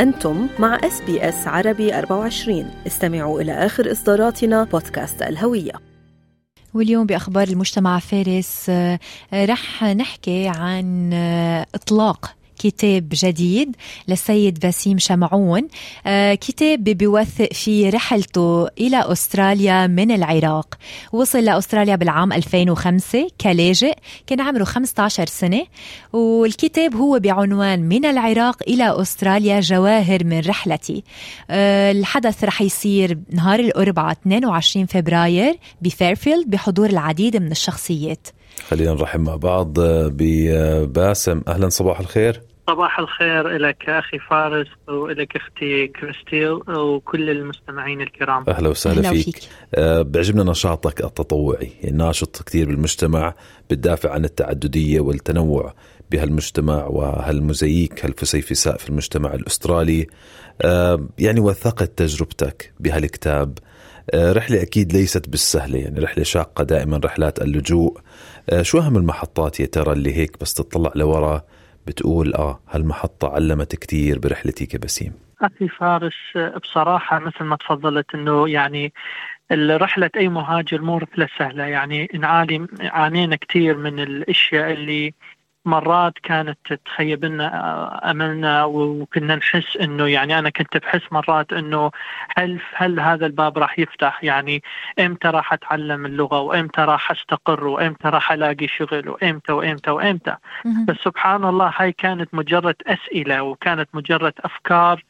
أنتم مع اس بي اس عربي 24 استمعوا إلى آخر إصداراتنا بودكاست الهوية. واليوم بأخبار المجتمع فارس آه، رح نحكي عن آه، إطلاق كتاب جديد للسيد بسيم شمعون. آه كتاب بيوثق فيه رحلته إلى أستراليا من العراق. وصل لأستراليا بالعام 2005 كلاجئ كان عمره 15 سنة. والكتاب هو بعنوان من العراق إلى أستراليا جواهر من رحلتي. آه الحدث رح يصير نهار الأربعاء 22 فبراير بفيرفيلد بحضور العديد من الشخصيات. خلينا نرحب مع بعض بباسم. أهلا صباح الخير. صباح الخير لك أخي فارس ولك أختي كريستيل وكل المستمعين الكرام. أهلا وسهلا أهلا فيك, فيك. أه بيعجبنا نشاطك التطوعي ناشط كثير بالمجتمع بتدافع عن التعددية والتنوع بهالمجتمع وهالمزيك هالفسيفساء في المجتمع الأسترالي. أه يعني وثقت تجربتك بهالكتاب. أه رحلة أكيد ليست بالسهلة يعني رحلة شاقة دائما رحلات اللجوء. أه شو أهم المحطات يا ترى اللي هيك بس تطلع لورا؟ بتقول آه هالمحطة علمت كثير برحلتي كبسيم. أخي فارس بصراحة مثل ما تفضلت أنه يعني رحلة أي مهاجر مو رحلة سهلة. يعني نعاني عانينا كثير من الأشياء اللي مرات كانت تخيب لنا أملنا وكنا نحس إنه يعني أنا كنت بحس مرات إنه هل هل هذا الباب راح يفتح؟ يعني إمتى راح أتعلم اللغة؟ وإمتى راح أستقر؟ وإمتى راح ألاقي شغل؟ وإمتى وإمتى وإمتى؟ بس سبحان الله هاي كانت مجرد أسئلة وكانت مجرد أفكار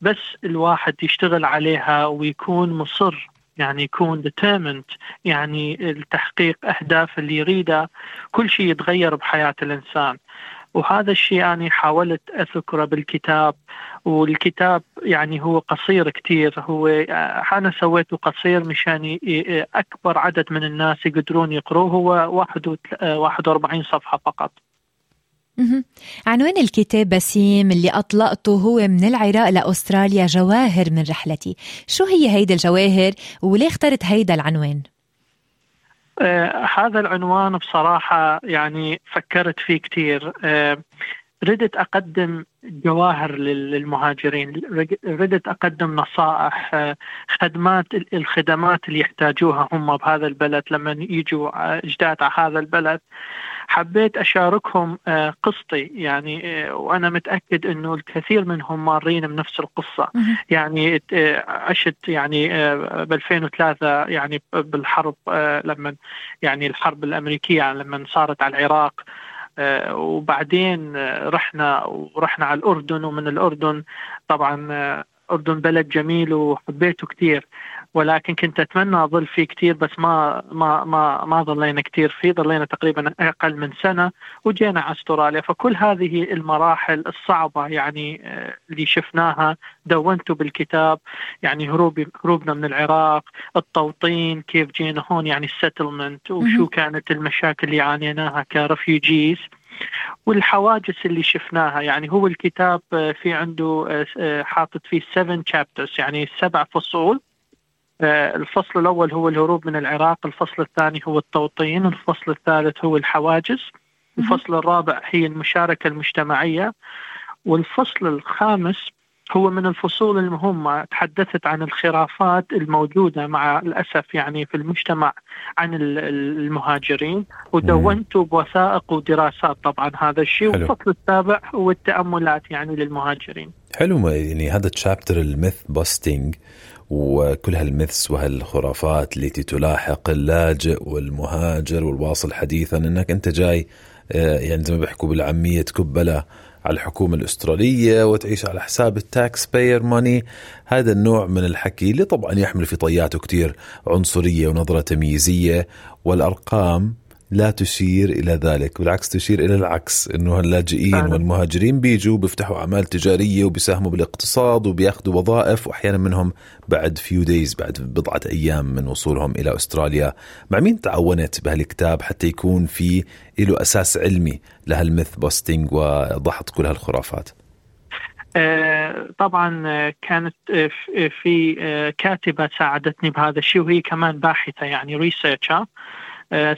بس الواحد يشتغل عليها ويكون مصر يعني يكون determined يعني التحقيق أهداف اللي يريده. كل شيء يتغير بحياة الإنسان. وهذا الشيء يعني حاولت أذكره بالكتاب. والكتاب يعني هو قصير كتير. هو أنا سويته قصير مشان أكبر عدد من الناس يقدرون يقروه. هو 41 صفحة فقط. عنوان الكتاب بسيم اللي أطلقته هو من العراق لأستراليا جواهر من رحلتي؟ شو هي هيدا الجواهر وليه اخترت هيدا العنوان؟ آه هذا العنوان بصراحة يعني فكرت فيه كثير آه ردت أقدم جواهر للمهاجرين. ردت أقدم نصائح آه، خدمات الخدمات اللي يحتاجوها هم بهذا البلد لما يجوا جداد على هذا البلد. حبيت أشاركهم آه، قصتي. يعني آه، وأنا متأكد أنه الكثير منهم مارين بنفس القصة. يعني عشت يعني ب 2003 يعني بالحرب لما يعني الحرب الأمريكية يعني لما صارت على العراق. آه، وبعدين رحنا ورحنا على الأردن ومن الأردن طبعا آه، أردن بلد جميل وحبيته كثير ولكن كنت أتمنى أظل فيه كثير بس ما ما ما ما ظلينا كثير فيه ظلينا تقريبا أقل من سنة وجينا على أستراليا. فكل هذه المراحل الصعبة يعني آه، اللي شفناها دونته بالكتاب يعني هروب هروبنا من العراق التوطين كيف جينا هون يعني السيتلمنت وشو كانت المشاكل اللي عانيناها كرفيوجيز والحواجز اللي شفناها يعني هو الكتاب آه، في عنده آه، حاطط فيه 7 chapters يعني سبع فصول. آه، الفصل الأول هو الهروب من العراق الفصل الثاني هو التوطين الفصل الثالث هو الحواجز الفصل الرابع هي المشاركة المجتمعية والفصل الخامس هو من الفصول المهمة تحدثت عن الخرافات الموجودة مع الأسف يعني في المجتمع عن المهاجرين ودونت بوثائق ودراسات طبعا هذا الشيء والفصل السابع هو التأملات يعني للمهاجرين. حلو يعني هذا chapter ال myth busting وكل هال myths وهالخرافات التي تلاحق اللاجئ والمهاجر والواصل حديثا إنك أنت جاي آه، يعني زي ما بيحكوا بالعامية تكبله على الحكومة الأسترالية وتعيش على حساب ال taxpayer money هذا النوع من الحكي اللي طبعا يحمل في طياته كتير عنصرية ونظرة تمييزية والأرقام لا تشير إلى ذلك بالعكس تشير إلى العكس إنه اللاجئين والمهاجرين بيجوا بيفتحوا أعمال تجارية وبيساهموا بالاقتصاد وبياخذوا وظائف واحيانا منهم بعد few days بعد بضعة أيام من وصولهم إلى أستراليا. مع مين تعاونت بهالكتاب حتى يكون في له أساس علمي لهال myth busting ودحض كل هالخرافات؟ آه، طبعا آه، كانت آه، في كاتبة ساعدتني بهذا الشيء وهي كمان باحثة يعني researcher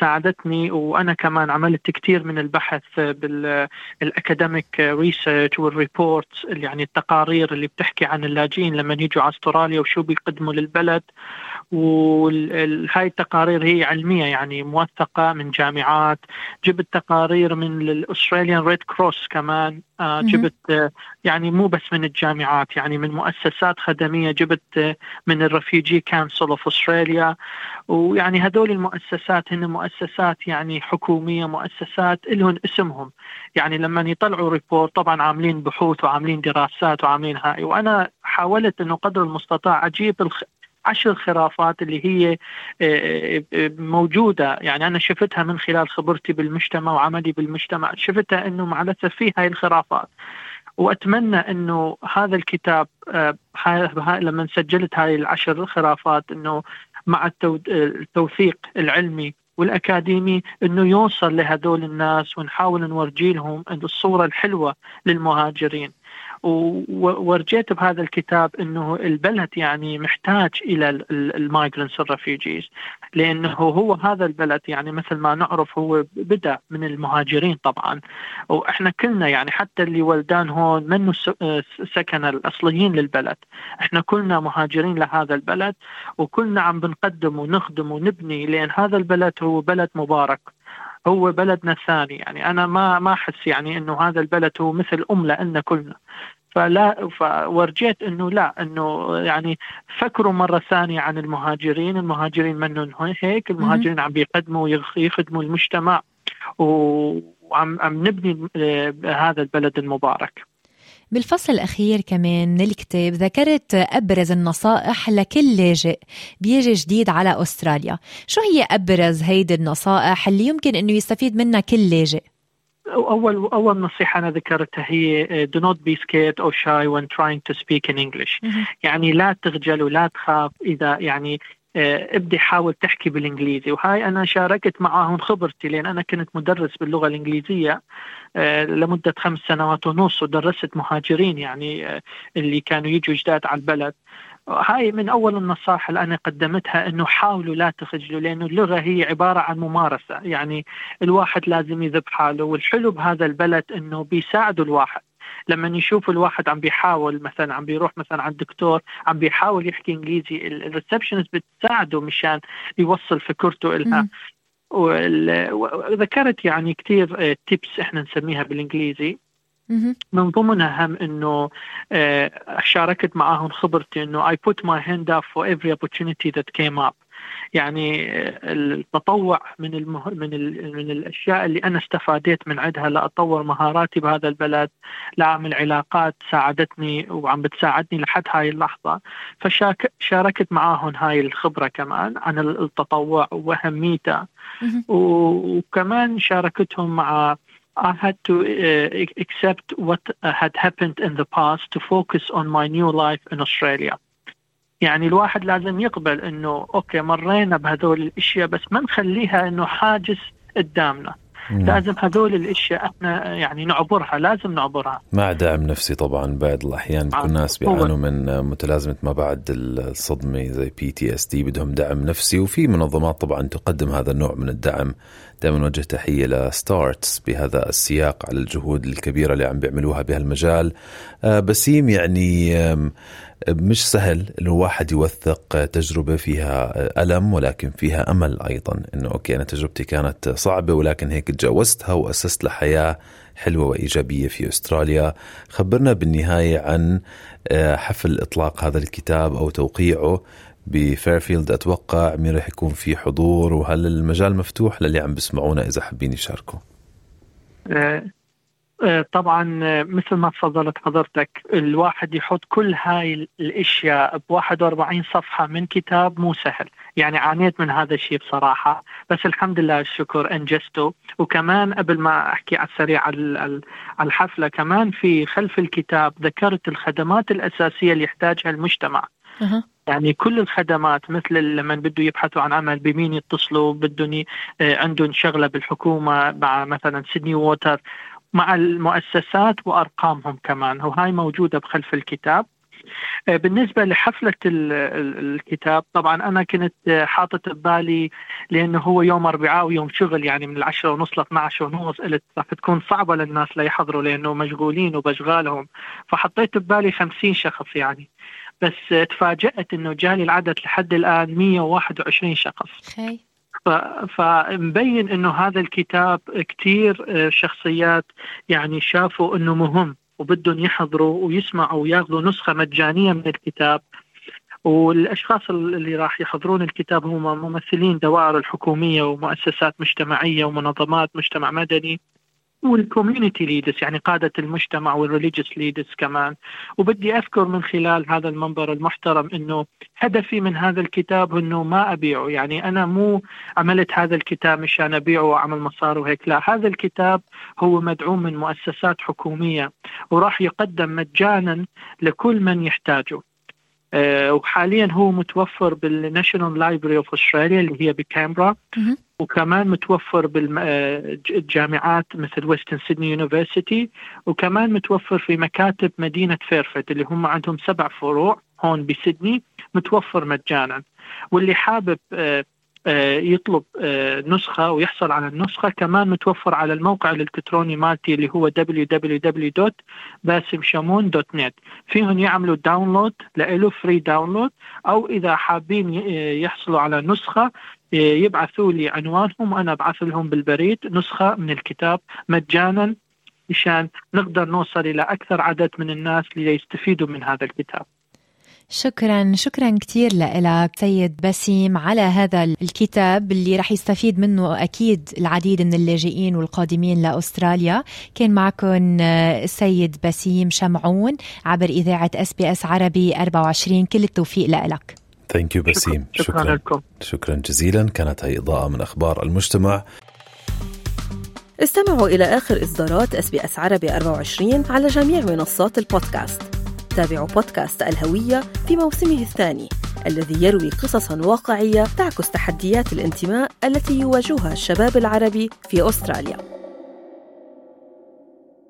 ساعدتني وأنا كمان عملت كثير من البحث بال academic research وال reports يعني التقارير اللي بتحكي عن اللاجئين لما يجوا على أستراليا وشو بيقدموا للبلد. وهاي التقارير هي علمية يعني موثقة من جامعات. جبت تقارير من ال Australian Red Cross كمان. آه، جبت آه، يعني مو بس من الجامعات يعني من مؤسسات خدمية جبت آه، من ال Refugee Council of Australia ويعني هذول المؤسسات هن مؤسسات يعني حكومية مؤسسات لهم اسمهم. يعني لما يطلعوا report طبعا عاملين بحوث وعاملين دراسات وعاملين هاي. وأنا حاولت إنه قدر المستطاع أجيب. عشر خرافات اللي هي موجودة. يعني أنا شفتها من خلال خبرتي بالمجتمع وعملي بالمجتمع. شفتها أنه مع الأسف في هاي الخرافات. وأتمنى إنه هذا الكتاب لما سجلت هاي العشر الخرافات إنه مع التوثيق العلمي والأكاديمي إنه يوصل لهذول الناس ونحاول نورجي لهم الصورة الحلوة للمهاجرين. ورجيت بهذا الكتاب إنه البلد يعني محتاج إلى ال migrants ال refugees لأنه هو هذا البلد يعني مثل ما نعرف هو بدأ من المهاجرين طبعا. وإحنا كلنا يعني حتى اللي ولدان هون منه سكن الأصليين للبلد. إحنا كلنا مهاجرين لهذا البلد وكلنا عم بنقدم ونخدم ونبني لأن هذا البلد هو بلد مبارك. هو بلدنا الثاني. يعني أنا ما ما أحس يعني إنه هذا البلد هو مثل ام لنا كلنا. فلا فورجيت إنه لا إنه يعني فكروا مرة ثانية عن المهاجرين، المهاجرين منهم هيك، المهاجرين عم بيقدموا يخدموا المجتمع وعم عم نبني آه، هذا البلد المبارك. بالفصل الأخير كمان من الكتاب ذكرت أبرز النصائح لكل لاجئ بيجي جديد على أستراليا. شو هي أبرز هيدي النصائح اللي يمكن أنه يستفيد منها كل لاجئ؟ اول أول نصيحة أنا ذكرتها هي do not be scared or shy when trying to speak in English. يعني لا تخجل ولا تخاف إذا يعني ابدي حاول تحكي بالإنجليزي. وهاي أنا شاركت معاهم خبرتي لأن أنا كنت مدرس باللغة الإنجليزية آه، لمدة خمس سنوات ونص ودرست مهاجرين يعني آه، اللي كانوا يجوا جداد على البلد. هاي من أول النصائح اللي أنا قدمتها إنه حاولوا لا تخجلوا لأنه اللغة هي عبارة عن ممارسة. يعني الواحد لازم يدب حاله والحلو بهذا البلد إنه بيساعدوا الواحد. لما يشوف الواحد عم بيحاول مثلا عم بيروح مثلا عند الدكتور عم بيحاول يحكي إنجليزي ال receptionist بتساعده مشان يوصل فكرته لها وذكرت يعني كثير tips آه، إحنا نسميها بالإنجليزي. من ضمنها هم إنه آه، شاركت معاهم خبرتي إنه I put my hand up for every opportunity that came up. يعني التطوع من المه... من ال... من الأشياء اللي أنا استفاديت من عندها لاطور مهاراتي بهذا البلد لاعمل علاقات ساعدتني وعم بتساعدني لحد هاي اللحظة. فشاركت معاهم هاي الخبرة كمان عن التطوع وأهميته. وكمان شاركتهم مع I had to uh, accept what had happened in the past to focus on my new life in Australia. يعني الواحد لازم يقبل إنه okay مرينا بهذول الأشياء بس ما نخليها إنه حاجز قدامنا. مم. لازم هذول الأشياء إحنا يعني نعبرها لازم نعبرها. مع دعم نفسي طبعا بعض الأحيان بيكون الناس بيعانوا من متلازمة ما بعد الصدمة زي PTSD بدهم دعم نفسي وفي منظمات طبعا تقدم هذا النوع من الدعم. دائما نوجه تحية ل STARTTS بهذا السياق على الجهود الكبيرة اللي عم بيعملوها بهالمجال. آه، بسيم يعني مش سهل إنه الواحد يوثق تجربة فيها ألم ولكن فيها أمل أيضا إنه okay أنا تجربتي كانت صعبة ولكن هيك تجاوزتها وأسست لحياة حلوة وإيجابية في أستراليا. خبرنا بالنهاية عن آه، حفل إطلاق هذا الكتاب أو توقيعه بفيرفيلد. أتوقع مين راح يكون في حضور وهل المجال مفتوح للي عم بسمعونا إذا حابين يشاركوا؟ آه، طبعا آه، مثل ما تفضلت حضرتك الواحد يحط كل هاي الأشياء ب 41 صفحة من كتاب مو سهل. يعني عانيت من هذا الشيء بصراحة. بس الحمد لله الشكر أنجزته. وكمان قبل ما أحكي على السريع على الحفلة كمان في خلف الكتاب ذكرت الخدمات الأساسية اللي يحتاجها المجتمع. يعني كل الخدمات مثل لما بده يبحثوا عن عمل بمين يتصلوا بدهم آه، عندهم شغلة بالحكومة مع مثلا سيدني ووتر. مع المؤسسات وأرقامهم كمان. وهاي موجودة بخلف الكتاب. آه، بالنسبة لحفلة الكتاب طبعا أنا كنت حاطط ببالي لأنه هو يوم أربعاء ويوم شغل يعني من العشرة ونص ل 12 ونص قلت راح تكون صعبة للناس ليحضروا لأنه مشغولين وبشغالهم فحطيت ببالي 50 شخص يعني. بس تفاجأت إنه جالي العدد لحد الآن 121 شخص. خي. فمبين إنه هذا الكتاب كثير شخصيات يعني شافوا إنه مهم وبدهم يحضروا ويسمعوا وياخذوا نسخة مجانية من الكتاب. والأشخاص اللي راح يحضرون الكتاب هم ممثلين دوائر الحكومية ومؤسسات مجتمعية ومنظمات مجتمع مدني. وال community leaders يعني قادة المجتمع وال religious leaders كمان. وبدي أذكر من خلال هذا المنبر المحترم أنه هدفي من هذا الكتاب أنه ما أبيعه. يعني أنا مو عملت هذا الكتاب مشان أبيعه وأعمل مصاري وهيك لا. هذا الكتاب هو مدعوم من مؤسسات حكومية وراح يقدم مجانا لكل من يحتاجه. أه وحاليا هو متوفر بال National Library of Australia اللي هي بكانبرا. وكمان متوفر بالجامعات مثل Western Sydney University وكمان متوفر في مكاتب مدينة فيرفيلد اللي هم عندهم سبع فروع هون بسيدني متوفر مجانا. واللي حابب يطلب نسخة ويحصل على النسخة كمان متوفر على الموقع الإلكتروني مالتي اللي هو www.basimshamoon.net فيهم يعملوا download لإله free download أو إذا حابين يحصلوا على نسخة يبعثوا لي عنوانهم وأنا أبعث لهم بالبريد نسخة من الكتاب مجانا مشان نقدر نوصل إلى أكثر عدد من الناس ليستفيدوا من هذا الكتاب. شكرا شكرا كثير لك سيد بسيم على هذا الكتاب اللي رح يستفيد منه أكيد العديد من اللاجئين والقادمين لأستراليا. كان معكم السيد بسيم شمعون عبر إذاعة SBS عربي 24 كل التوفيق لك. thank you بسيم شكرا, شكرا, شكرا. لكم. شكرا جزيلا. كانت هي إضاءة من أخبار المجتمع. استمعوا إلى آخر إصدارات SBS عربي 24 على جميع منصات البودكاست. تابعوا بودكاست الهوية في موسمه الثاني الذي يروي قصصا واقعية تعكس تحديات الانتماء التي يواجهها الشباب العربي في أستراليا.